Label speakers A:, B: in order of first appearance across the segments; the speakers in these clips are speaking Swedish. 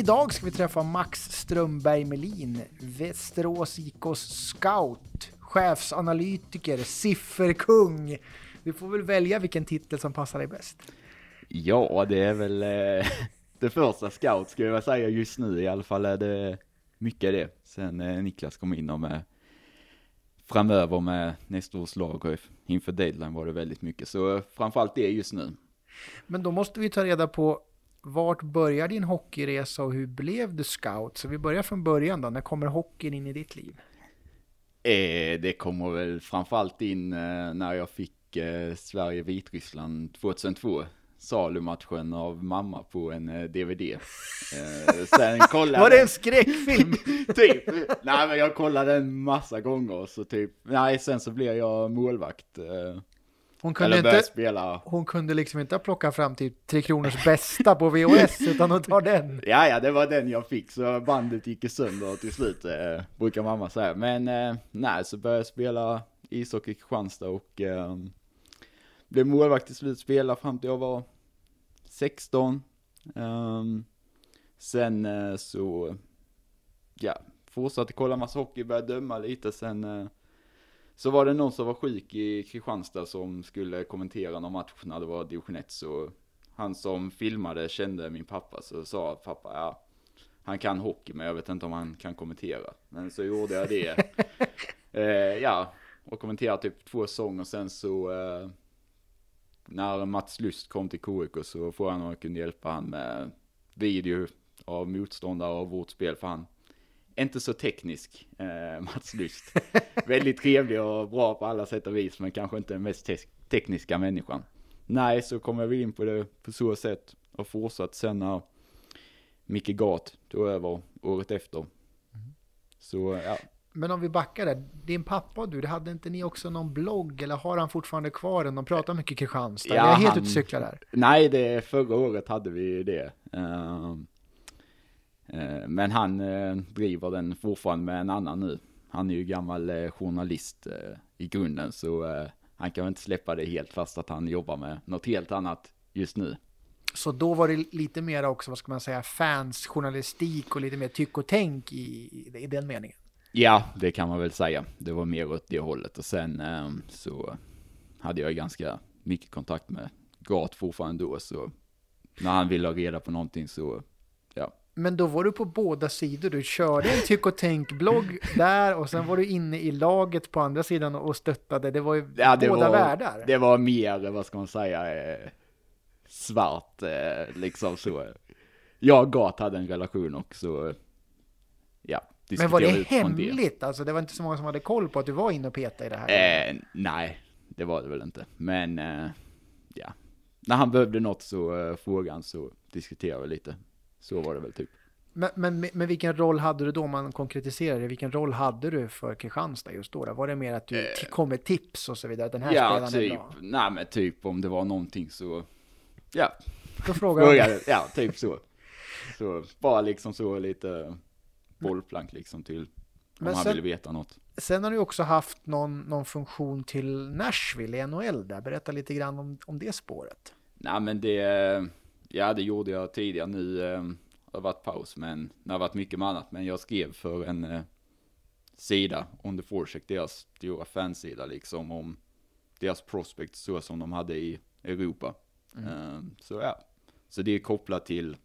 A: idag ska vi träffa Max Strömberg Melin, Västerås IKs scout, chefsanalytiker, sifferkung. Du får väl välja vilken titel som passar dig bäst.
B: Ja, det är väl eh, det första scout skulle jag säga just nu i alla fall är det mycket det. Sen eh, Niklas kom in och med framöver med nästa års lag och inför deadline var det väldigt mycket. Så eh, framförallt det just nu.
A: Men då måste vi ta reda på vart börjar din hockeyresa och hur blev du scout? Så vi börjar från början då. När kommer hockeyn in i ditt liv?
B: Eh, det kommer väl framförallt in eh, när jag fick eh, Sverige-Vitryssland 2002 salumatchen av mamma på en eh, DVD. Eh,
A: sen kollade... Var det en skräckfilm?
B: typ. Nej men jag kollade den massa gånger så typ, nej sen så blev jag målvakt. Eh,
A: hon kunde, inte, spela. hon kunde liksom inte plocka fram till Tre Kronors bästa på VHS utan hon tar den.
B: Ja, ja, det var den jag fick så bandet gick sönder till slut, eh, brukar mamma säga. Men eh, nej, så började jag spela ishockey i Kristianstad och eh, blev målvakt till slut, spela fram till jag var 16. Um, ehm, sen uh, så, ja, fortsatte kolla massa hockey, började döma lite, sen uh, så var det någon som var sjuk i Kristianstad som skulle kommentera någon match när det var division 1, så han som filmade kände min pappa, så sa pappa, ja, han kan hockey, men jag vet inte om han kan kommentera. Men så gjorde jag det. uh, ja, och kommenterade typ två säsonger, sen så när Mats Lust kom till KIK så frågade han om jag kunde hjälpa han med video av motståndare och vårt spel för han inte så teknisk, eh, Mats Lust. Väldigt trevlig och bra på alla sätt och vis, men kanske inte den mest te tekniska människan. Nej, så kom jag väl in på det på så sätt och fortsatt sen när Micke Gat tog över året efter. Mm. Så ja,
A: men om vi backar där, din pappa och du, hade inte ni också någon blogg eller har han fortfarande kvar den? De pratar mycket Kristianstad, ja, jag är helt ute och cyklar där.
B: Nej, det, förra året hade vi det. Uh, men han uh, driver den fortfarande med en annan nu. Han är ju gammal uh, journalist i grunden, så han kan väl inte släppa det helt fast att han jobbar med något helt annat just nu.
A: Så då var det lite mer också, vad ska man säga, fansjournalistik och lite mer tyck och tänk i, i, den meningen?
B: Ja, det kan man väl säga. Det var mer åt det hållet och sen eh, så hade jag ganska mycket kontakt med Gat fortfarande då, så när han ville ha reda på någonting så.
A: Men då var du på båda sidor. Du körde en tyck och tänk-blogg där och sen var du inne i laget på andra sidan och stöttade. Det var ju ja, det båda
B: var,
A: världar.
B: Det var mer, vad ska man säga, eh, svart eh, liksom så. Jag och Gat hade en relation också, ja.
A: Men var det hemligt? Det. Alltså det var inte så många som hade koll på att du var inne och petade i det
B: här? Eh, nej, det var det väl inte. Men, eh, ja. När han behövde något så eh, han så diskuterade vi lite. Så var det väl typ.
A: Men, men, men vilken roll hade du då, om man konkretiserar det, vilken roll hade du för Kristianstad just då? Var det mer att du eh, kom med tips och så vidare? Den här
B: ja, typ, är bra? Nej, men typ om det var någonting så, ja.
A: Då frågade jag.
B: Ja, typ så. Så bara liksom så lite bollplank liksom till om Men han sen, ville veta något.
A: Sen har du också haft någon, någon funktion till Nashville i NHL där. Berätta lite grann om, om det spåret.
B: Nej men det, ja det gjorde jag tidigare nu. Eh, det har varit paus men det har varit mycket med annat. Men jag skrev för en eh, sida, On the Forecheck, deras stora fansida liksom om deras prospects så som de hade i Europa. Mm. Eh, så ja, så det är kopplat till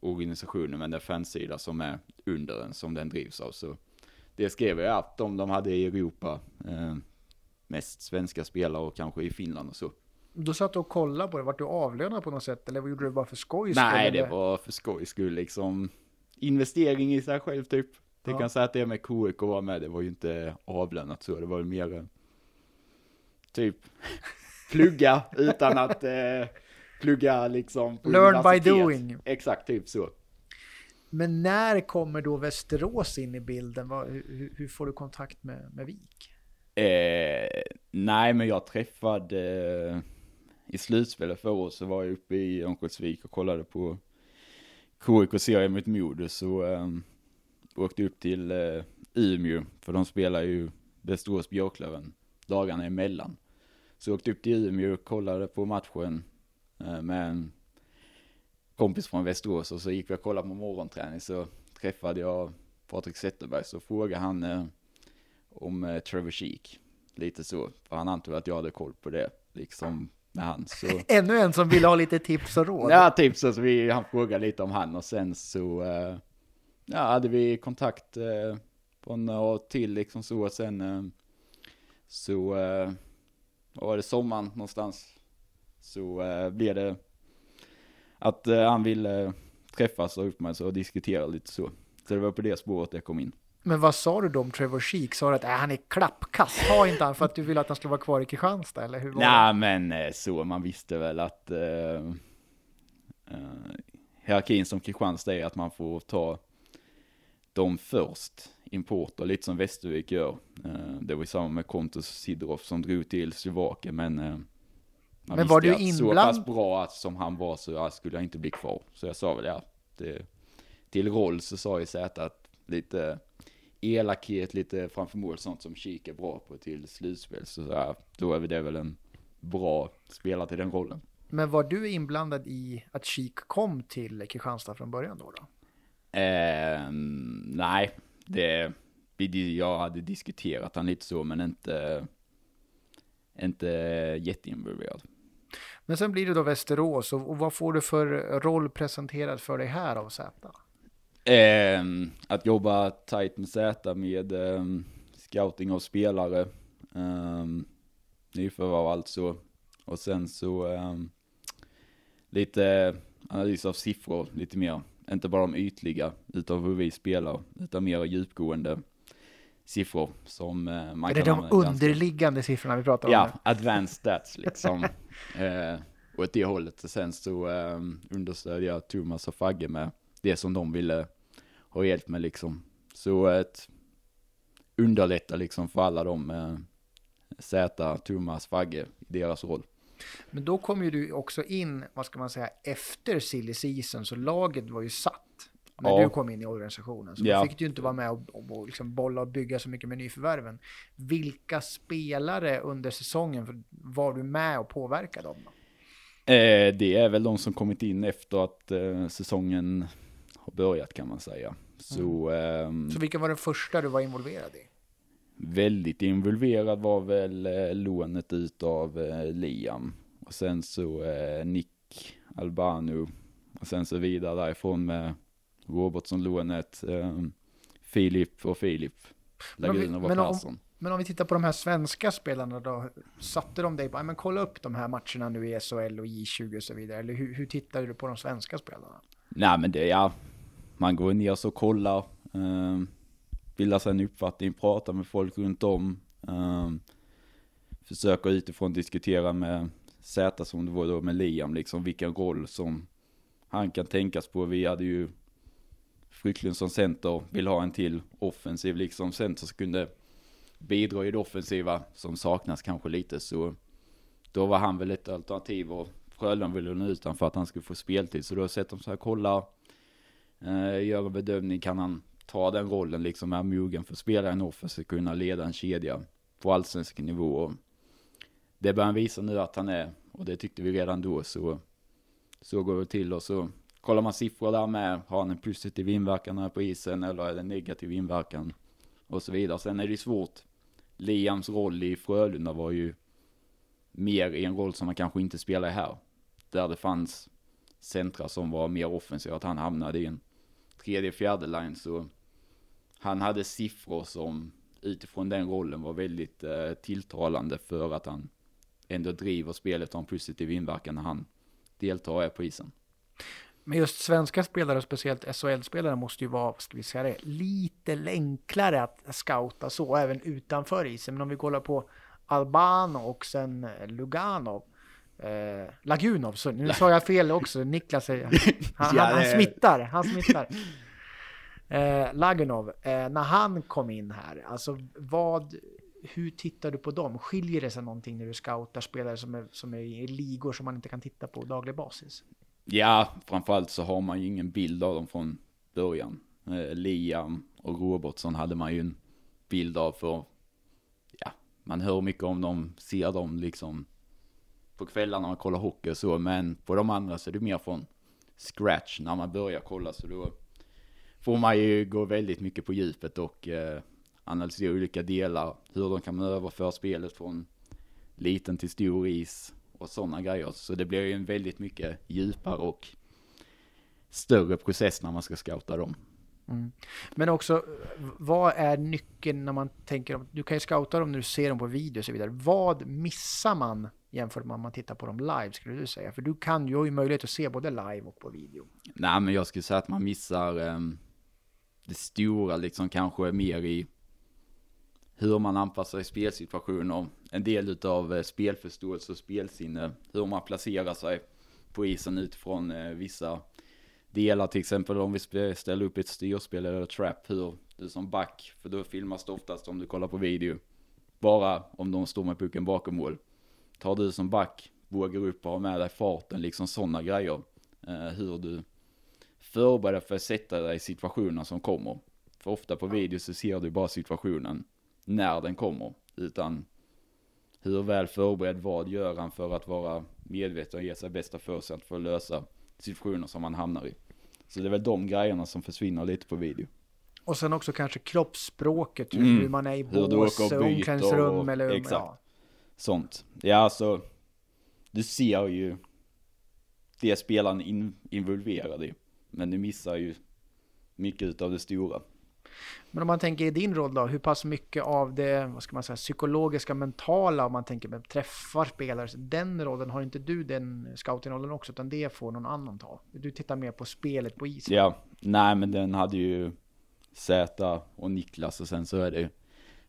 B: organisationen, men det är fansida som är under den, som den drivs av. Så det skrev jag att om de hade i Europa, eh, mest svenska spelare och kanske i Finland och så.
A: Du satt och kollade på det, vart du avlönad på något sätt eller gjorde du det bara för skojs
B: skull? Nej, det var för skojs skull liksom. Investering i sig själv typ. Det ja. kan säga att det med KIK var med, det var ju inte avlönat så, det var mer typ plugga utan att eh, plugga liksom
A: på Learn by doing.
B: Exakt, typ så.
A: Men när kommer då Västerås in i bilden? hur, hur, får du kontakt med, med Vik?
B: Eh, nej, men jag träffade eh, i slutspelet förra året så var jag uppe i Örnsköldsvik och kollade på KIK-serien mot Modo. så um, åkte upp till uh, Umeå, för de spelar ju Västerås Björklöven dagarna emellan. Så jag åkte upp till Umeå och kollade på matchen uh, med en kompis från Västerås och så gick vi och kollade på morgonträning så träffade jag Patrik Zetterberg så frågade han uh, om uh, Trevor Sheek. Lite så, för han antog att jag hade koll på det, liksom med han. Så...
A: Ännu en som vill ha lite tips och råd.
B: Ja, typ så, så vi, han frågade lite om han och sen så, eh, ja, hade vi kontakt eh, på några till liksom så och sen eh, så, var det sommaren någonstans, så blev det att han ville träffas och upp och diskutera lite så. Så det var på det spåret jag kom in.
A: Men vad sa du då om Trevor Sheek? Sa du att äh, han är klappkast, ta inte han för att du vill att han ska vara kvar i Kristianstad, eller hur var
B: Nej, men eh, så, man visste väl att eh, eh, hierarkin som Kristianstad är att man får ta dem först, importer, lite som Västervik gör. Eh, det var ju samma med Kontos Sidorov som drog till Slovakien, men eh, man
A: Men var du
B: att så pass bra att, som han var så ja, skulle jag inte bli kvar. Så jag sa väl ja, det, till roll så sa ju Zäta att lite elakhet, lite framför mål, sånt som Kik är bra på till slutspel. Så ja, då är det väl en bra spelare till den rollen.
A: Men var du inblandad i att Sheek kom till Kristianstad från början då? då?
B: Eh, nej, det, jag hade diskuterat han lite så, men inte, inte jätteinvolverad.
A: Men sen blir det då Västerås och vad får du för roll presenterad för dig här av Zäta?
B: Eh, att jobba tight med Z med eh, scouting av spelare, eh, nyförvärv alltså. Och sen så eh, lite analys av siffror, lite mer. Inte bara de ytliga utav hur vi spelar, utan mer djupgående siffror som eh, man
A: är det de
B: använda ganska-
A: underliggande siffrorna vi pratar om?
B: Ja,
A: nu?
B: advanced stats liksom. eh, och åt det hållet. Och sen så eh, understödjer jag Thomas och Fagge med det som de ville ha hjälp med liksom. Så ett underlätta liksom för alla dem, eh, Zäta, Thomas, Fagge, i deras roll.
A: Men då kom ju du också in, vad ska man säga, efter silly season, så laget var ju satt när
B: Ja.
A: du kom in i organisationen. Så
B: Ja.
A: då fick du ju inte vara med och, och, och liksom bolla och bygga så mycket med nyförvärven. Vilka spelare under säsongen var du med och påverkade dem? Då?
B: Eh, det är väl de som kommit in efter att eh, säsongen har börjat kan man säga. Så ehm,
A: Så vilka var den första du var involverad i?
B: väldigt involverad var väl eh, lånet utav eh, Liam. Och sen så eh, Nick Albano. Och sen så vidare därifrån med Robertson-lånet, eh, Filip och Filip.
A: Men om vi-
B: Lagun och Persson.
A: Men om vi tittar på de här svenska spelarna då, satte de dig på, "Ja, men kolla upp de här matcherna nu i SHL och J20 och så vidare, eller hur, hur tittade du på de svenska spelarna?
B: Nej men det, ja. Man går ner och kollar. Eh, bildar sig en uppfattning, pratar med folk runt om. Eh, försöker utifrån diskutera med Z som det var då med Liam, liksom vilken roll som han kan tänkas på. Vi hade ju Frycklund som center, vill ha en till offensiv liksom center som kunde bidra i det offensiva som saknas kanske lite så då var han väl ett alternativ och Frölunda ville nå ut honom för att han skulle få speltid så då sätter de sig och kollar eh, gör en bedömning kan han ta den rollen liksom är mogen för att spela en offensiv kunna leda en kedja på allsvensk nivå. Och det börjar han visa nu att han är och det tyckte vi redan då så så går det till. Och så kollar man siffror där med har han en positiv inverkan här på isen eller är det en negativ inverkan? Och så vidare. Sen är det svårt. Liams roll i Frölunda var ju mer i en roll som han kanske inte spelar här. Där det fanns centra som var mer offensiva, att han hamnade i en tredje, fjärde line så han hade siffror som utifrån den rollen var väldigt eh, tilltalande för att han ändå driver spelet och har en positiv inverkan när han deltar och är på isen.
A: Men just svenska spelare, och speciellt SHL-spelare, måste ju vara, ska vi säga det, lite enklare att scouta så, även utanför isen. Men om vi kollar på Albano och sen eh, Lugano eh, Lagunov, så nu sa jag fel också, Niklas säger, han, han, han smittar, han smittar. Eh, Lagunov, eh, när han kom in här, alltså vad, hur tittar du på dem? Skiljer det sig någonting när du scoutar spelare som är, som är i ligor som man inte kan titta på daglig basis?
B: Ja, framförallt så har man ju ingen bild av dem från början. Eh, Liam och Robertson hade man ju en bild av för, ja, man hör mycket om dem, ser dem liksom på kvällarna när man kollar hockey och så, men på de andra så är det mer från scratch när man börjar kolla så då får man ju gå väldigt mycket på djupet och eh, analysera olika delar, hur de kan överföra spelet från liten till stor is och sådana grejer. Så det blir ju en väldigt mycket djupare och större process när man ska scouta dem.
A: Mm. Men också, vad är nyckeln när man tänker, du kan ju scouta dem när du ser dem på video och så vidare. Vad missar man jämfört med om man tittar på dem live skulle du säga? För du kan ju, har ju möjlighet att se både live och på video.
B: Nej men jag skulle säga att man missar um, det stora liksom kanske mer i hur man anpassar i spelsituationer, en del av eh, spelförståelse och spelsinne, hur man placerar sig på isen utifrån eh, vissa delar, till exempel om vi ställer upp ett styrspel eller trap, hur du som back, för då filmas det oftast om du kollar på video, bara om de står med pucken bakom mål. Tar du som back, vågar upp och har med dig farten, liksom sådana grejer. Eh, hur du förbereder för att sätta dig i situationer som kommer. För ofta på video så ser du bara situationen när den kommer, utan hur väl förberedd, vad gör han för att vara medveten och ge sig bästa förutsättningar för att lösa situationer som man hamnar i. Så det är väl de grejerna som försvinner lite på video.
A: Och sen också kanske kroppsspråket, hur mm. man är i bås, omklädningsrum eller...
B: Exakt. Ja. Sånt. Ja, alltså, du ser ju det spelaren in, involverad i. Men du missar ju mycket av det stora.
A: Men om man tänker i din roll då, hur pass mycket av det, vad ska man säga, psykologiska, mentala, om man tänker med träffar spelare, den rollen, har inte du den scouting-rollen också, utan det får någon annan ta? Du tittar mer på spelet på isen.
B: Ja, nej men den hade ju Zäta och Niklas och sen så är det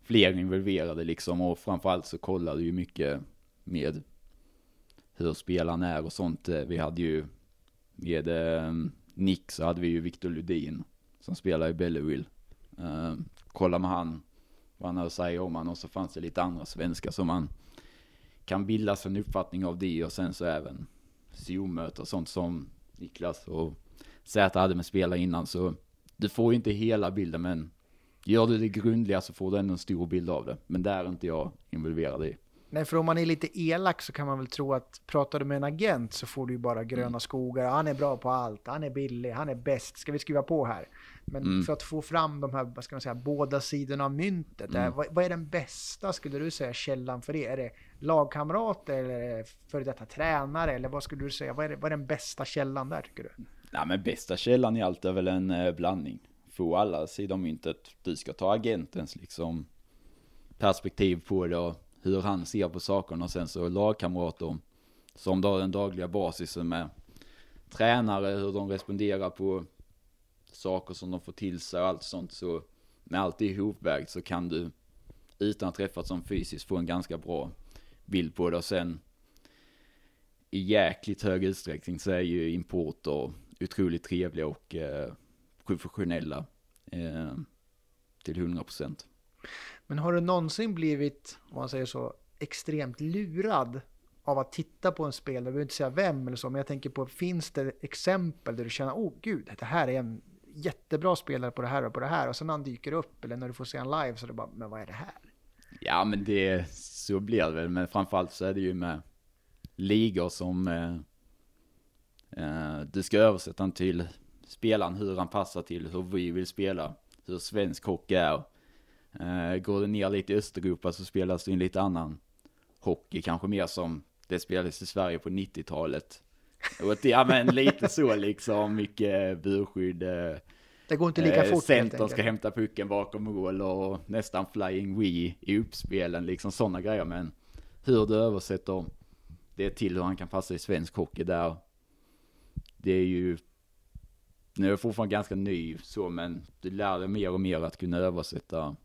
B: fler involverade liksom och framförallt så kollar du ju mycket med hur spelaren är och sånt. Eh, vi hade ju med eh, Nick så hade vi ju Victor Ludin som spelar i Belleville eh, Uh, kolla med han, vad han har att säga om han och så fanns det lite andra svenskar som man kan bilda sig en uppfattning av det och sen så även Zoom-möten och sånt som Niklas och Zäta hade med spelare innan så du får ju inte hela bilden men gör du det grundliga så får du ändå en stor bild av det. Men där är inte jag involverad i.
A: Nej, för om man är lite elak så kan man väl tro att pratar du med en agent så får du ju bara gröna mm. skogar. Han är bra på allt, han är billig, han är bäst, ska vi skriva på här? Men mm. för att få fram de här, vad ska man säga, båda sidorna av myntet. Mm. Där, vad, vad, är den bästa, skulle du säga, källan för det? Är det lagkamrater eller före detta tränare? Eller vad skulle du säga, vad är, det, vad är den bästa källan där tycker du?
B: Nej men bästa källan i allt är väl en eh, blandning. Få alla sidor av myntet. Du ska ta agentens liksom perspektiv på det och hur han ser på sakerna. Och sen så lagkamrater som då den dagliga basisen med tränare, hur de responderar på saker som de får till sig och allt sånt. Så med allt det ihopvägt så kan du utan att träffas som fysiskt få en ganska bra bild på det. Och sen i jäkligt hög utsträckning så är ju importer otroligt trevliga och eh, professionella eh, till 100%.
A: Men har du någonsin blivit, om man säger så, extremt lurad av att titta på en spelare? Jag behöver inte säga vem eller så, men jag tänker på, finns det exempel där du känner, oh gud, det här är en jättebra spelare på det här och på det här och sen när han dyker upp eller när du får se han live så är det bara, men vad är det här?
B: Ja men det, så blir det väl, men framförallt så är det ju med ligor som eh, eh, du ska översätta den till spelaren, hur han passar till hur vi vill spela, hur svensk hockey är. Eh, går det ner lite i Östeuropa så spelas det en lite annan hockey, kanske mer som det spelades i Sverige på 90-talet. Ja men lite så liksom, mycket burskydd. Eh,
A: det går inte lika eh, fort
B: Centern ska hämta pucken bakom mål och nästan flying we i uppspelen, liksom sådana grejer. Men hur du översätter det till hur han kan passa i svensk hockey där. Det är ju, nu är jag fortfarande ganska ny så, men du lär dig mer och mer att kunna översätta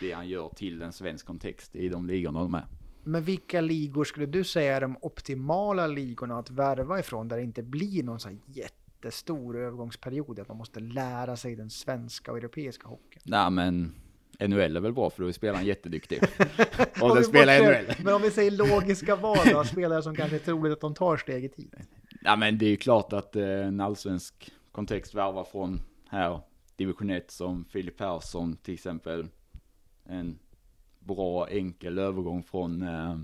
B: det han gör till en svensk kontext i de ligorna de är.
A: Men vilka ligor skulle du säga är de optimala ligorna att värva ifrån där det inte blir någon sån jättestor övergångsperiod att man måste lära sig den svenska och europeiska hockeyn?
B: Nej men NHL är väl bra för då är spelaren jätteduktig. om den spelar NHL.
A: Men om vi säger logiska val då, spelare som kanske är troligt att de tar steget hit?
B: Ja men det är ju klart att eh, en allsvensk kontext värvar från här, division 1 som Filip Persson till exempel. En bra enkel övergång från eh,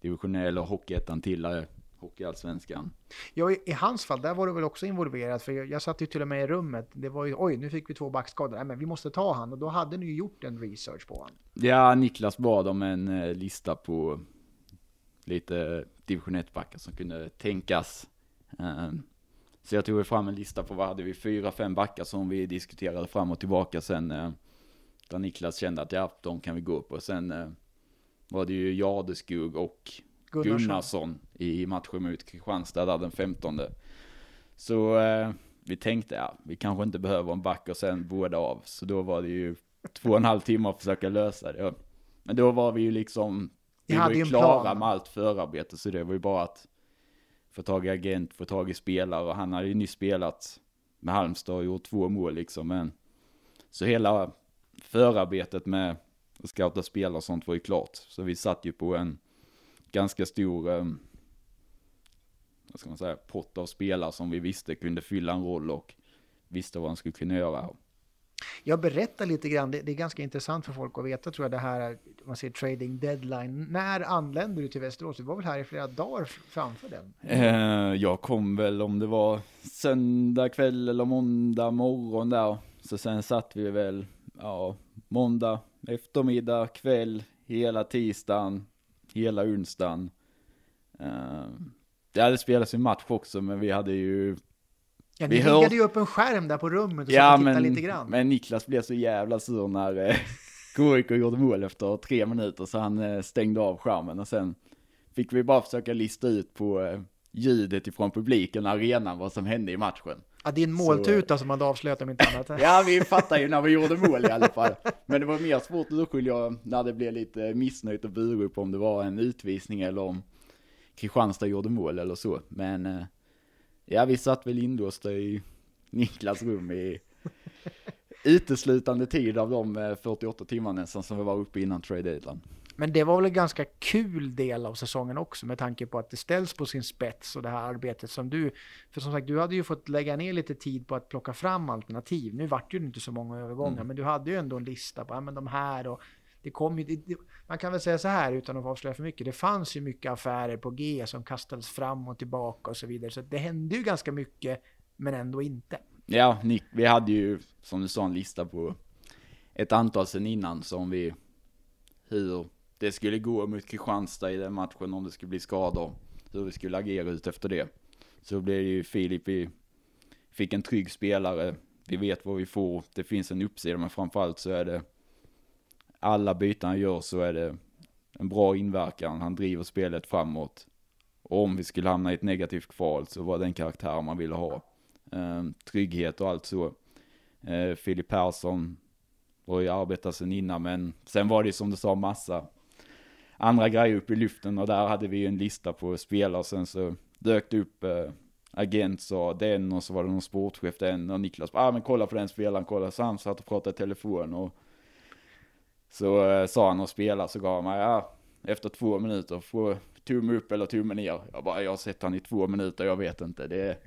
B: divisionell och hockeyettan till eh, Hockeyallsvenskan.
A: Ja, i, i hans fall, där var du väl också involverad, för jag, jag satt ju till och med i rummet. Det var ju, oj, nu fick vi två backskador, nej men vi måste ta han, och då hade ni ju gjort en research på han.
B: Ja, Niklas bad om en eh, lista på lite division 1-backar som kunde tänkas. Eh, så jag tog fram en lista på vad hade vi, fyra, fem backar som vi diskuterade fram och tillbaka sen. Eh, där Niklas kände att ja, de kan vi gå på. Sen eh, var det ju Jadeskog och
A: Gunnarsson.
B: Gunnarsson i matchen mot Kristianstad där den 15. Så eh, vi tänkte, ja, vi kanske inte behöver en back och sen båda av. Så då var det ju två och en halv timme att försöka lösa det. Men då var vi ju liksom, vi var ju klara
A: plan.
B: med allt förarbete. Så det var ju bara att få tag i agent, få tag i spelare. Och han hade ju nyss spelat med Halmstad och gjort två mål liksom. Men så hela förarbetet med att scouta spelare och sånt var ju klart. Så vi satt ju på en ganska stor, ehm, vad ska man säga, pott av spelare som vi visste kunde fylla en roll och visste vad han skulle kunna göra.
A: Jag berättar lite grann, det, det är ganska intressant för folk att veta tror jag det här, man ser trading deadline. När anlände du till Västerås? Du var väl här i flera dagar framför den?
B: Eh, jag kom väl om det var söndag kväll eller måndag morgon där. Så sen satt vi väl, ja, måndag eftermiddag, kväll, hela tisdagen, hela onsdagen. Eh, det hade spelats en match också, men vi hade ju
A: Ja, ni
B: Vi hör-
A: riggade ju upp en skärm där på rummet och
B: Ja,
A: och tittade lite grann.
B: men Niklas blev så jävla sur när eh, KIK gjorde mål efter tre minuter så han eh, stängde av skärmen och sen fick vi bara försöka lista ut på eh, ljudet ifrån publiken, arenan, vad som hände i matchen.
A: Ja, det är en måltuta som hade avslöjat om inte annat.
B: Ja, vi fattar ju när vi gjorde mål i alla fall. Men det var mer svårt att urskilja när det blev lite missnöjt och burup om det var en utvisning eller om Kristianstad gjorde mål eller så. Men eh, ja, vi satt väl inlåsta i Niklas rum i uteslutande tid av de eh, 48 timmar nästan som vi var uppe innan trade deadline.
A: Men det var väl en ganska kul del av säsongen också med tanke på att det ställs på sin spets och det här arbetet som du, för som sagt du hade ju fått lägga ner lite tid på att plocka fram alternativ. Nu vart det ju inte så många övergångar
B: Mm.
A: men du hade ju ändå en lista på, ja men de här och det kom ju, det, man kan väl säga så här utan att avslöja för mycket, det fanns ju mycket affärer på G som kastades fram och tillbaka och så vidare så det hände ju ganska mycket men ändå inte.
B: Ja, Nick, vi hade ju som du sa en lista på ett antal sen innan som vi, hur det skulle gå mot Kristianstad i den matchen om det skulle bli skador, hur vi skulle agera ut efter det. Så blev det ju Filip, vi fick en trygg spelare, vi vet vad vi får, det finns en uppsida men framförallt så är det alla byten han gör så är det en bra inverkan, han driver spelet framåt. Och om vi skulle hamna i ett negativt kval så var det den karaktär man ville ha eh, trygghet och allt så. Eh, Filip Persson var ju arbetat sen innan, men sen var det som du sa massa andra grejer upp i luften och där hade vi ju en lista på spelare och sen så dök det upp eh, agent sa den och så var det någon sportchef den och Niklas ah men kolla på den spelaren, kolla så han satt och pratade i telefon och så eh, sa han och spela så gav han mig, ja efter två minuter, få tumme upp eller tumme ner. Jag bara, jag har sett han i två minuter, jag vet inte. Det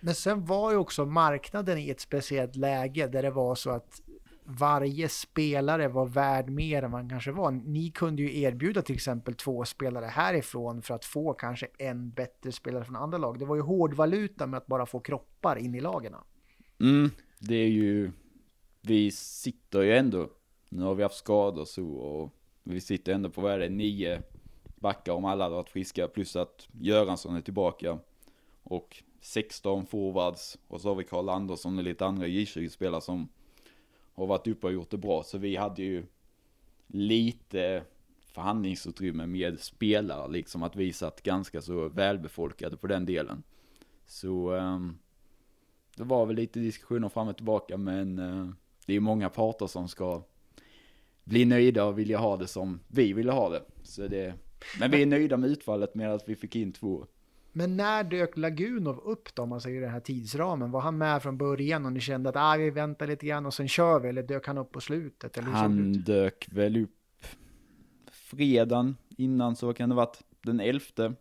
A: Men sen var ju också marknaden i ett speciellt läge där det var så att varje spelare var värd mer än man kanske var. Ni kunde ju erbjuda till exempel två spelare härifrån för att få kanske en bättre spelare från andra lag. Det var ju hårdvaluta med att bara få kroppar in i lagen.
B: Mm, det är ju, vi sitter ju ändå, nu har vi haft skador så och vi sitter ändå på vad är det, nio backar om alla hade varit friska. Plus att Göransson är tillbaka. Och 16 forwards. Och så har vi Karl Andersson och lite andra J20-spelare som har varit uppe och gjort det bra. Så vi hade ju lite förhandlingsutrymme med spelare liksom att vi satt ganska så välbefolkade på den delen. Så ehm, det var väl lite diskussioner fram och tillbaka men eh, det är många parter som ska bli nöjda och vilja ha det som vi ville ha det. Så det men vi är nöjda med utfallet med att vi fick in två.
A: Men när dök Lagunov upp då, om man säger den här tidsramen? Var han med från början och ni kände att ah, vi väntar lite grann och sen kör vi? Eller dök han upp på slutet? Eller
B: Han dök väl upp fredagen innan så kan det varit den elfte.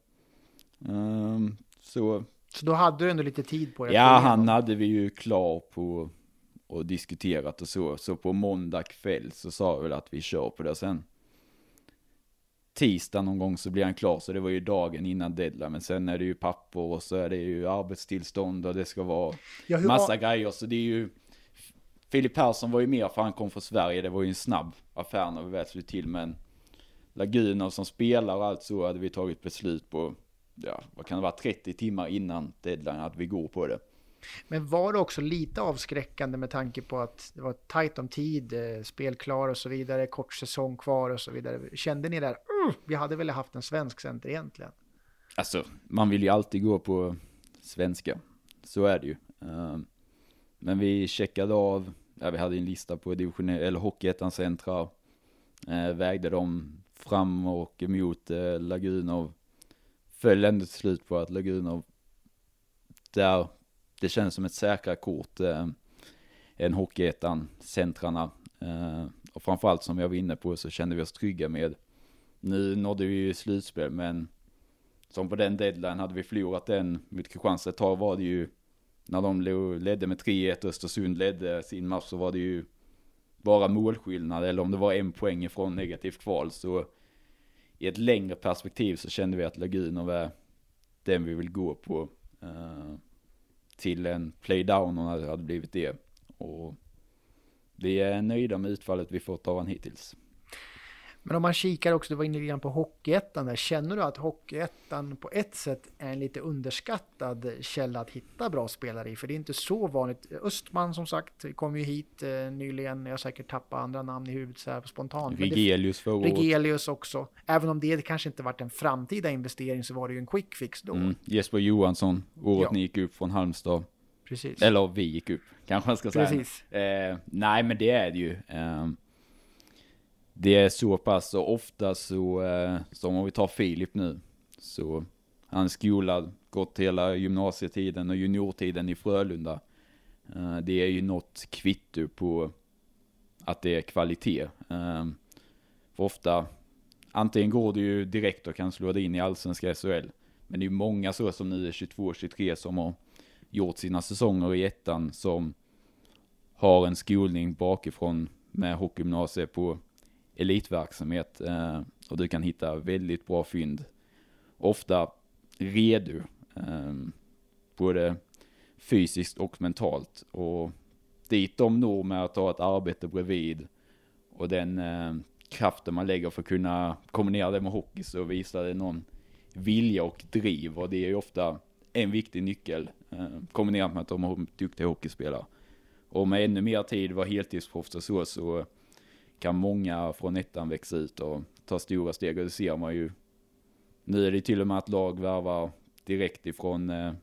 B: Ehm, så
A: Så då hade du ändå lite tid på dig?
B: ja, han hade vi ju klar på och diskuterat och så. Så på måndag kväll så sa vi väl att vi kör på det sen. tisdag någon gång så blir han klar, så det var ju dagen innan deadline. Men sen är det ju papper och så är det ju arbetstillstånd och det ska vara
A: Ja,
B: massa
A: var-
B: grejer. Så det är ju, Filip Persson var ju mer för han kom från Sverige, det var ju en snabb affär när vi väl slog till. Men Laguna som spelar och allt så hade vi tagit beslut på, ja, vad kan det vara, 30 timmar innan deadline att vi går på det.
A: Men var det också lite avskräckande med tanke på att det var tajt om tid, eh, spel klar och så vidare, kort säsong kvar och så vidare. Kände ni där, "Uh, vi hade väl haft en svensk center egentligen?
B: Alltså, man vill ju alltid gå på svenska. Så är det ju. Ehm, men vi checkade av, ja, vi hade en lista på division eller Hockeyettans centrar. Eh, vägde dem fram och emot eh, Lagunov. Föll ändå till slut på att Lagunov, där det känns som ett säkrare kort eh, än Hockeyettan, centrarna. Eh, och framförallt som jag var inne på så kände vi oss trygga med. Nu nådde vi ju slutspel men som på den deadline hade vi förlorat den mot Kristianstad ett tag var det ju när de ledde med 3-1 Östersund ledde sin match så var det ju bara målskillnad eller om det var en poäng ifrån negativt kval så i ett längre perspektiv så kände vi att Lagunov är den vi vill gå på eh, till en playdown och det hade blivit det och vi är nöjda med utfallet vi fått av han hittills.
A: Men om man kikar också, du var inne lite grann på Hockeyettan där. Känner du att Hockeyettan på ett sätt är en lite underskattad källa att hitta bra spelare i? För det är inte så vanligt. Östman som sagt kom ju hit eh, nyligen. Jag har säkert tappat andra namn i huvudet så här spontant.
B: Förra året.
A: Regelius också. Även om det kanske inte varit en framtida investering så var det ju en quick fix då.
B: Mm. Jesper Johansson, året
A: Ja.
B: ni gick upp från Halmstad.
A: Precis.
B: Eller vi gick upp, kanske man ska säga.
A: Precis.
B: Eh, nej, men det är det ju. Eh, det är så pass, och ofta så, eh, som om vi tar Filip nu, så han är skolad, gått hela gymnasietiden och juniortiden i Frölunda. Eh, det är ju något kvitto på att det är kvalitet. Eh, för ofta, antingen går du ju direkt och kan slå dig in i allsvenska SHL, men det är ju många så som nu är 22-23 som har gjort sina säsonger i ettan som har en skolning bakifrån med hockeygymnasiet på elitverksamhet eh, och du kan hitta väldigt bra fynd. Ofta redo, eh, både fysiskt och mentalt och dit de når med att ha ett arbete bredvid och den eh, kraften man lägger för att kunna kombinera det med hockey så visar det någon vilja och driv och det är ju ofta en viktig nyckel eh, kombinerat med att de har duktiga hockeyspelare. Och med ännu mer tid var heltidsproffs och så, så kan många från ettan växa ut och ta stora steg och det ser man ju. Nu är det till och med att lag värvar direkt ifrån eh,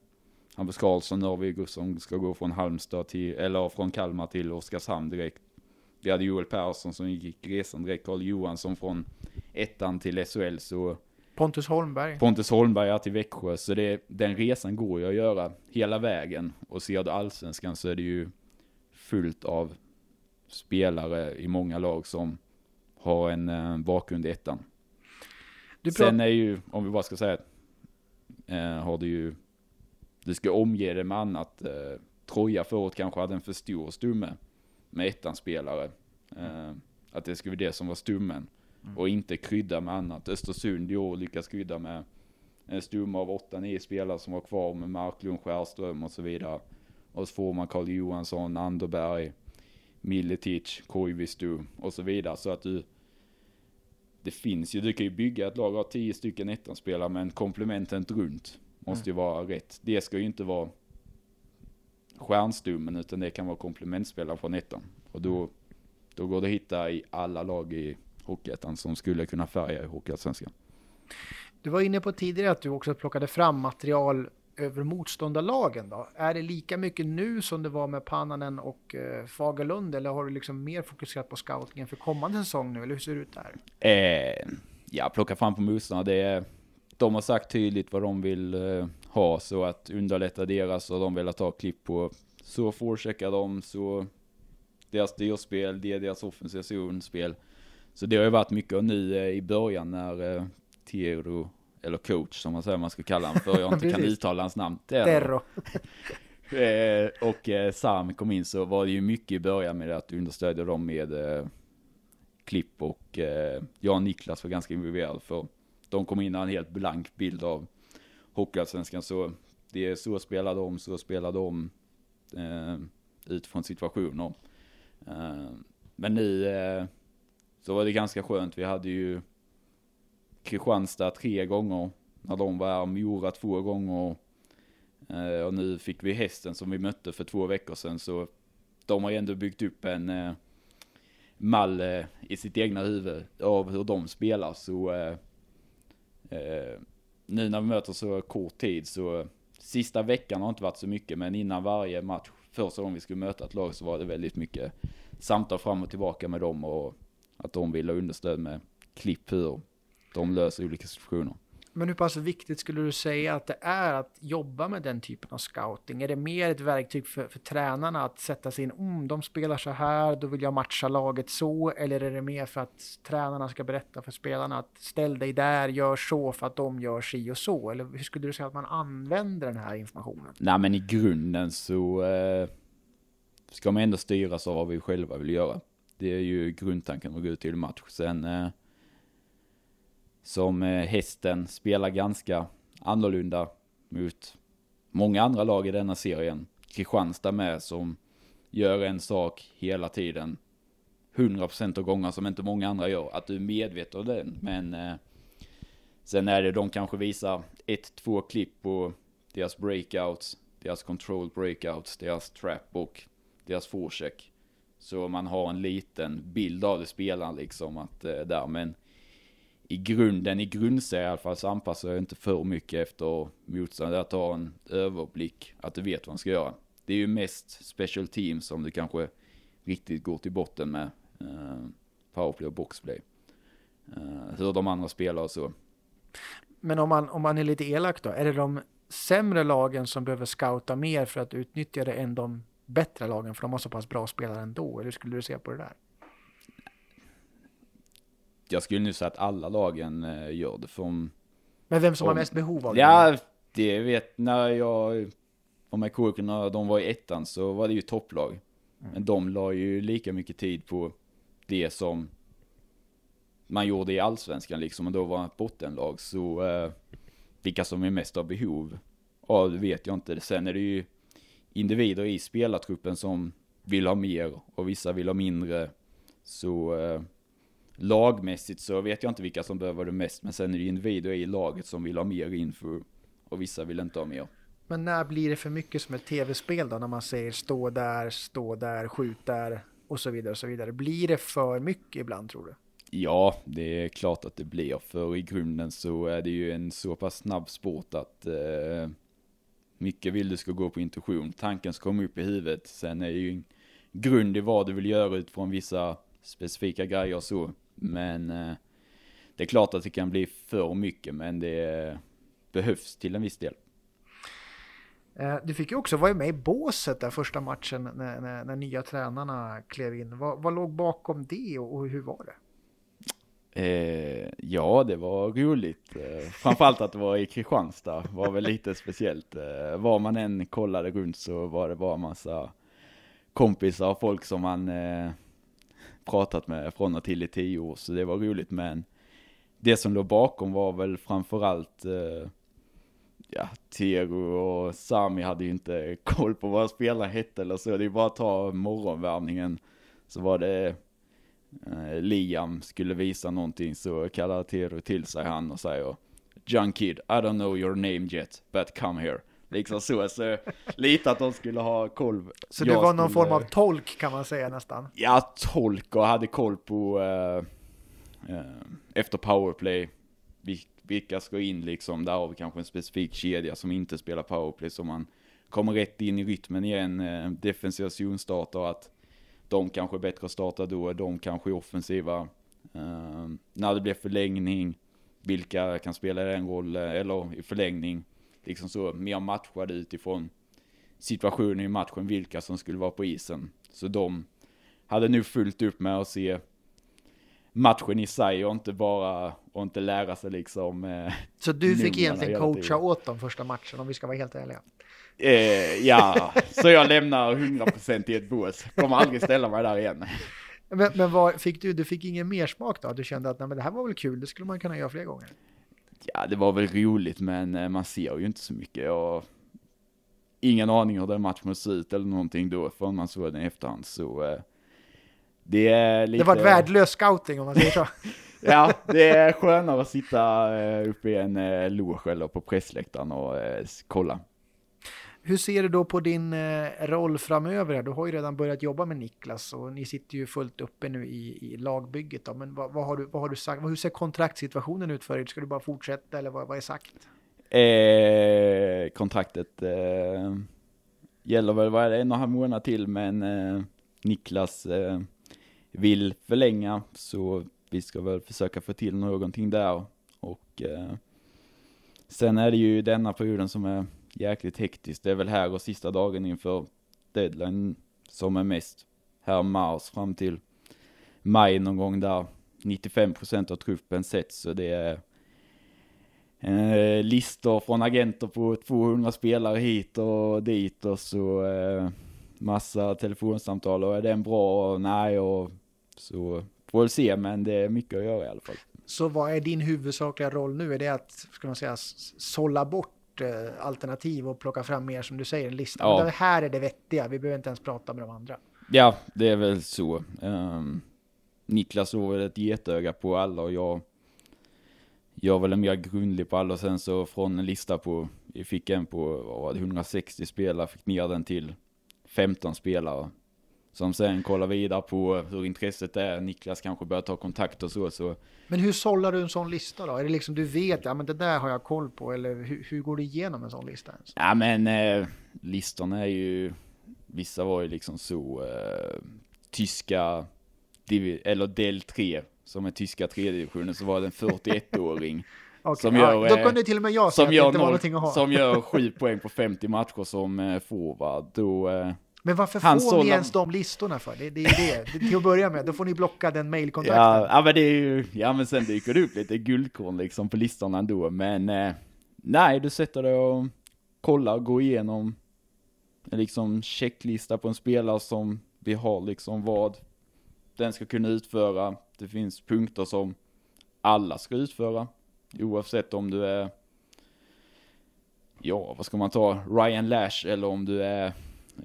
B: Hampus Karlsson, Norrvig som ska gå från Halmstad till, eller från Kalmar till Oskarshamn direkt. Vi hade Joel Persson som gick resan direkt, Carl Johansson från ettan till SHL så
A: Pontus Holmberg.
B: Pontus Holmberg är till Växjö, så det, den resan går ju att göra hela vägen. Och ser du allsvenskan så är det ju fullt av spelare i många lag som har en eh, bakgrund i ettan. Sen är ju, om vi bara ska säga, eh, har du ju, du ska omge det med annat. Eh, Troja förut kanske hade en för stor stumme med ettan-spelare. Eh, att det skulle vara det som var stummen. Och inte krydda med annat. Östersund i år lyckas krydda med en stumme av 8-9 spelare som var kvar med Marklund, Skärström och så vidare. Och så får man Carl Johansson, Anderberg, Miletic, Koivisto och så vidare. Så att du, det finns ju, du kan ju bygga ett lag av tio stycken ettanspelare men komplementet runt måste ju vara rätt. Det ska ju inte vara stjärnstummen utan det kan vara komplementspelare från ettan. Och då, då går det att hitta i alla lag i Hockeyettan som skulle kunna färga i Hockeyallsvenskan.
A: du var inne på tidigare att du också plockade fram material över motståndarlagen då. Är det lika mycket nu som det var med Pannanen och eh, Fagerlund eller har du liksom mer fokuserat på scoutingen för kommande säsong nu eller hur ser det ut där?
B: Eh, ja, plocka fram på motståndarna. Det är, de har sagt tydligt vad de vill eh, ha så att underlätta deras och de vill ta klipp på. Så forecheckar de, så deras styrspel, det är deras offensiva zonspel. Så det har ju varit mycket nu eh, i början när eh, Tero, eller coach som man säger man ska kalla honom för jag inte kan uttala hans namn.
A: Terro.
B: Eh, och eh, Sam kom in så var det ju mycket i början med att understödja dem med eh, Klipp och eh, jag och Niklas var ganska involverade för de kom in med en helt blank bild av Hockeyallsvenskan. Så det är så spelar de, så spelar de eh, utifrån situationer. Eh, men nu eh, så var det ganska skönt. Vi hade ju Kristianstad tre gånger när de var här, Mora två gånger. Eh, och nu fick vi hästen som vi mötte för två veckor sedan. Så de har ju ändå byggt upp en eh, mall eh, i sitt egna huvud av hur de spelar. Så eh, eh, nu när vi möter så kort tid så sista veckan har inte varit så mycket. Men innan varje match, första gången vi skulle möta ett lag så var det väldigt mycket samtal fram och tillbaka med dem och att de ville ha understöd med klipp hur de löser olika situationer.
A: Men hur pass viktigt skulle du säga att det är att jobba med den typen av scouting? Är det mer ett verktyg för, för tränarna att sätta sig in, om de spelar så här, då vill jag matcha laget så, eller är det mer för att tränarna ska berätta för spelarna att ställ dig där, gör så för att de gör si och så? Eller hur skulle du säga att man använder den här informationen?
B: Nej men i grunden så eh, ska man ändå styras av vad vi själva vill göra. Det är ju grundtanken att gå ut till match. Sen eh, som eh, hästen spelar ganska annorlunda mot många andra lag i denna serien. Kristianstad med som gör en sak hela tiden. 100% av gånger som inte många andra gör. Att du är medveten om den. Men eh, sen är det de kanske visar ett, två klipp på deras breakouts, deras control breakouts, deras trap och deras forecheck. Så man har en liten bild av det spelaren liksom att eh, där. Men i grunden, i grundserien i alla fall, så anpassar jag inte för mycket efter motståndare. Att ha en överblick, att du vet vad man ska göra. Det är ju mest special teams som du kanske riktigt går till botten med. Uh, powerplay och boxplay. Uh, hur de andra spelar och så.
A: Men om man, om man är lite elak då, är det de sämre lagen som behöver scouta mer för att utnyttja det än de bättre lagen för de har så pass bra spelare ändå? Eller hur skulle du se på det där?
B: Jag skulle nu säga att alla lagen eh, gör det. För
A: Men vem som om, har mest behov av
B: det? Ja, det vet när jag var med när de var i ettan så var det ju topplag. Mm. Men de la ju lika mycket tid på det som man gjorde i allsvenskan liksom och då var ett bottenlag. Så eh, vilka som är mest av behov, ja det vet jag inte. Sen är det ju individer i spelartruppen som vill ha mer och vissa vill ha mindre. Så eh, lagmässigt så vet jag inte vilka som behöver det mest, men sen är det individer i laget som vill ha mer info och vissa vill inte ha mer.
A: Men när blir det för mycket som ett tv-spel då, när man säger stå där, stå där, skjut där och så vidare och så vidare. Blir det för mycket ibland tror du?
B: Ja, det är klart att det blir, för i grunden så är det ju en så pass snabb sport att eh, mycket vill du ska gå på intuition. Tanken ska komma upp i huvudet, sen är det ju en grund i vad du vill göra utifrån vissa specifika grejer och så. Men eh, det är klart att det kan bli för mycket, men det behövs till en viss del.
A: Eh, du fick ju också vara med i båset där första matchen när, när, när nya tränarna klev in. Vad, vad låg bakom det och, och hur var det?
B: Eh, ja, det var roligt. Eh, framförallt att det var i Kristianstad var väl lite speciellt. Eh, var man än kollade runt så var det bara massa kompisar och folk som man eh, pratat med från och till i tio år, så det var roligt. Men det som låg bakom var väl framförallt, eh, ja, Tero och Sami hade ju inte koll på vad spelarna hette eller så. Det är bara att ta morgonvärmningen. Så var det eh, Liam skulle visa någonting så kallar Tero till sig han och säger John Kid, I don't know your name yet, but come here. Liksom så, så lite att de skulle ha koll.
A: Så du var någon skulle... form av tolk kan man säga nästan?
B: Ja, tolk och hade koll på uh, uh, efter powerplay, vilka ska in liksom, där har vi kanske en specifik kedja som inte spelar powerplay så man kommer rätt in i rytmen igen, uh, defensiva zonstarter att de kanske är bättre att starta då, de kanske är offensiva. När det blir förlängning, vilka kan spela den rollen, eller i förlängning, liksom så mer matchade utifrån situationen i matchen, vilka som skulle vara på isen. Så de hade nu fullt upp med att se matchen i sig och inte bara, och inte lära sig liksom. Eh,
A: så du fick egentligen coacha åt dem första matchen om vi ska vara helt ärliga?
B: Eh, ja, så jag lämnar 100% i ett bås. Kommer aldrig ställa mig där igen.
A: Men, men vad fick du? Du fick ingen mer smak då? Du kände att nej, men det här var väl kul, det skulle man kunna göra fler gånger?
B: Ja, det var väl roligt, men eh, man ser ju inte så mycket. Och ingen aning hur den matchen ser ut eller någonting då, förrän man såg den i efterhand. Så eh, det är lite...
A: Det var ett värdelös scouting om man säger så.
B: ja, det är skönare att sitta eh, uppe i en loge eller på pressläktaren och kolla.
A: Hur ser du då på din eh, roll framöver? Du har ju redan börjat jobba med Niklas och ni sitter ju fullt uppe nu i, i lagbygget. Då. Men vad, vad, har du, vad har du sagt? Hur ser kontraktssituationen ut för er? Ska du bara fortsätta eller vad, vad är sagt?
B: Eh, kontraktet eh, gäller väl, vad är det, en och en halv månad till, men eh, Niklas eh, vill förlänga, så vi ska väl försöka få till någonting där. Och eh, sen är det ju denna perioden som är jäkligt hektiskt. Det är väl här och sista dagen inför deadline som är mest. Här mars fram till maj någon gång där 95% av truppen sätts, så det är eh, listor från agenter på 200 spelare hit och dit och så eh, massa telefonsamtal och är den bra och nej och så får väl se men det är mycket att göra i alla fall.
A: Så vad är din huvudsakliga roll nu? Är det att, ska man säga, sålla bort alternativ och plocka fram mer som du säger, en lista? Ja. Det här är det vettiga, vi behöver inte ens prata med de andra.
B: Ja, det är väl så. Um, Niklas var väl ett getöga på alla och jag jag var väl mer grundlig på alla och sen så från en lista på, vi fick en på vad 160 spelare, fick ner den till 15 spelare. Som sen kollar vidare på hur intresset är, Niklas kanske börjar ta kontakt och så. så.
A: Men hur sållar du en sån lista då? Är det liksom du vet, ja men det där har jag koll på, eller hur, hur går du igenom en sån lista ens?
B: Ja men eh, listorna är ju, vissa var ju liksom så, eh, tyska, eller del 3 som är tyska tredje divisionen så var det en 41-åring.
A: okay, som gör, ja, då kunde till och med jag säga att det inte var någonting att ha.
B: Som gör 7 poäng på 50 matcher som eh, forward. Då, eh,
A: men varför får ni ens de listorna för? Det, det är det. det. Till att börja med, då får ni blocka den mailkontakten.
B: Ja, ja, men det är ju, ja men sen dyker det upp lite guldkorn liksom på listorna ändå. Men eh, nej, du sätter dig och kollar, går igenom en liksom checklista på en spelare som vi har liksom vad den ska kunna utföra. Det finns punkter som alla ska utföra. Oavsett om du är, ja vad ska man ta, Ryan Lash eller om du är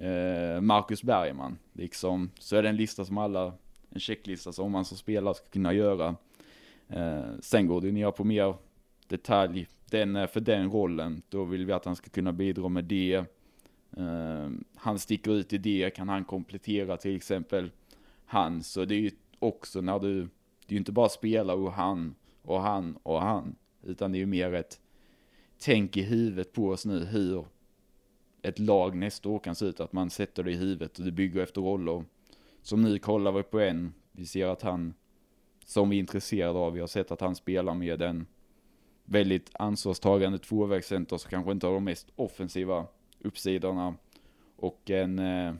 B: Eh, Marcus Bergman. Liksom, så är det en lista som alla, en checklista som man som spelare ska kunna göra. Eh, sen går det ner på mer detalj. Den är för den rollen, då vill vi att han ska kunna bidra med det. Han sticker ut i det, kan han komplettera till exempel han, så det är ju också när du, det är ju inte bara spela och han och han och han, utan det är ju mer ett tänk i huvudet på oss nu hur ett lag nästa år kan se ut, att man sätter det i huvudet och det bygger efter roller. Som nu kollar vi på en, vi ser att han, som vi är intresserade av, vi har sett att han spelar med en väldigt ansvarstagande tvåvägscenter som kanske inte har de mest offensiva uppsidorna och en eh,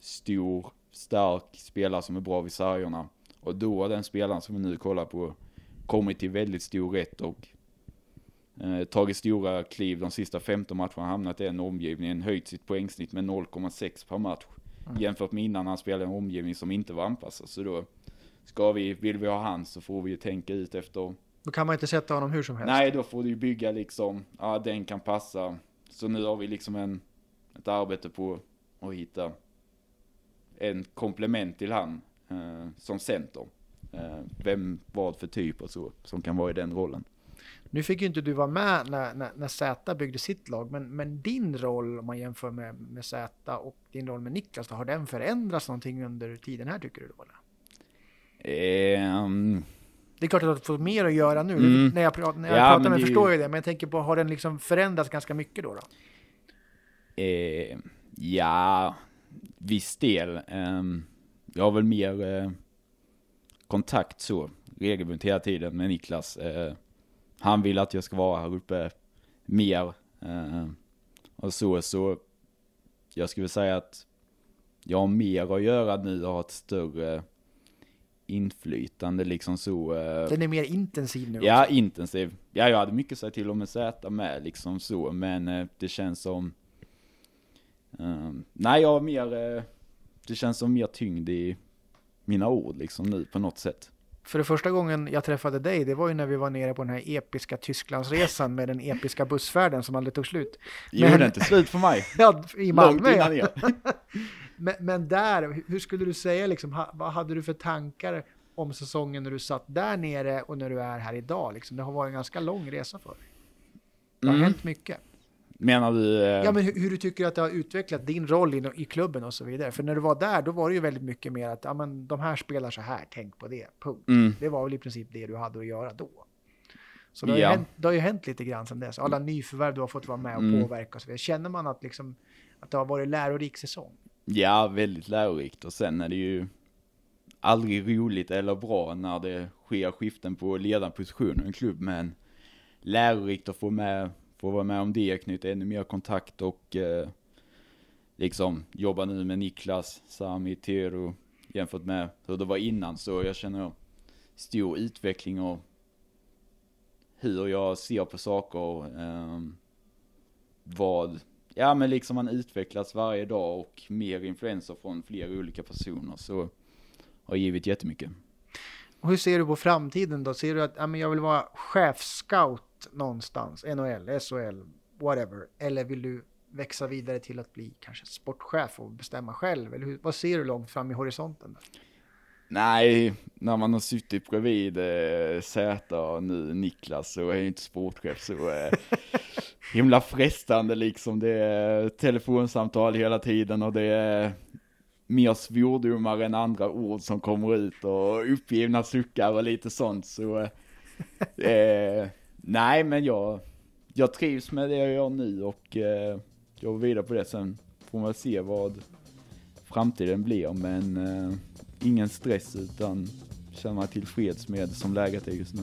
B: stor stark spelare som är bra vid sargerna. Och då har den spelaren som vi nu kollar på kommit till väldigt stor rätt och eh, tagit stora kliv de sista 15 matcherna, hamnat i en omgivning, höjt sitt poängsnitt med 0,6 per match. Mm. Jämfört med innan han spelade en omgivning som inte var anpassad. Så då ska vi, vill vi ha han så får vi ju tänka ut efter.
A: Då kan man inte sätta honom hur som helst.
B: Nej, då får du ju bygga liksom, ja den kan passa. Så nu har vi liksom en, ett arbete på att hitta en komplement till han eh, som center. Eh, vem, vad för typ och så, som kan vara i den rollen.
A: Nu fick ju inte du vara med när, när, när Z byggde sitt lag, men, men din roll om man jämför med, med Z och din roll med Niklas, då, har den förändrats någonting under tiden här tycker du då?
B: Um,
A: det är klart att du fått mer att göra nu. Mm. När jag, pratar, när jag ja, pratar med förstår jag det, men jag tänker på, har den liksom förändrats ganska mycket då? då?
B: Eh, ja, viss del. Um, jag har väl mer uh, kontakt så, regelbundet hela tiden med Niklas. Han vill att jag ska vara här uppe mer. Uh, och så, så jag skulle säga att jag har mer att göra nu och har ett större inflytande liksom så.
A: Den är mer intensiv nu
B: Ja, också. intensiv. Ja, jag hade mycket att säga till om med Z med liksom så, men det känns som Um, nej, jag har mer, det känns som mer tyngd i mina ord liksom nu på något sätt.
A: För det första gången jag träffade dig, det var ju när vi var nere på den här episka Tysklandsresan med den episka bussfärden som aldrig tog slut.
B: Gjorde men... inte slut för mig.
A: ja, i Malmö.
B: Långt innan
A: ja. men, men där, hur skulle du säga liksom, vad hade du för tankar om säsongen när du satt där nere och när du är här idag? Liksom, det har varit en ganska lång resa för dig. Det har mm. hänt mycket.
B: Menar du? Eh...
A: Ja, men hur, hur, du tycker att det har utvecklat din roll i, i, klubben och så vidare. För när du var där, då var det ju väldigt mycket mer att ja, men de här spelar så här, tänk på det, punkt. Mm. Det var väl i princip det du hade att göra då. Så det har, ja. ju, hänt, det har ju hänt lite grann sedan dess. Alla nyförvärv du har fått vara med och mm. påverka och så vidare. Känner man att, liksom, att det har varit lärorik säsong?
B: Ja, väldigt lärorikt. Och sen är det ju aldrig roligt eller bra när det sker skiften på ledarpositioner i en klubb, men lärorikt att få med få vara med om det, knyta ännu mer kontakt och eh, liksom jobba nu med Niklas, Sami, Tero jämfört med hur det var innan. Så jag känner stor utveckling och hur jag ser på saker. Eh, vad, ja men liksom man utvecklas varje dag och mer influenser från flera olika personer. Så har givit jättemycket.
A: Och hur ser du på framtiden då? Ser du att ja, men jag vill vara chefscout någonstans, NHL, SHL, whatever? Eller vill du växa vidare till att bli kanske sportchef och bestämma själv? Eller hur, vad ser du långt fram i horisonten?
B: Nej, när man har suttit bredvid eh, Zäta och nu Niklas så är jag inte sportchef så eh, himla frestande liksom. Det är telefonsamtal hela tiden och det är mer svordomar än andra ord som kommer ut och uppgivna suckar och lite sånt så eh, Nej, men jag, jag trivs med det jag gör nu och eh, jag går vidare på det. Sen får man se vad framtiden blir, men eh, ingen stress utan känner mig tillfreds med som läget är just nu.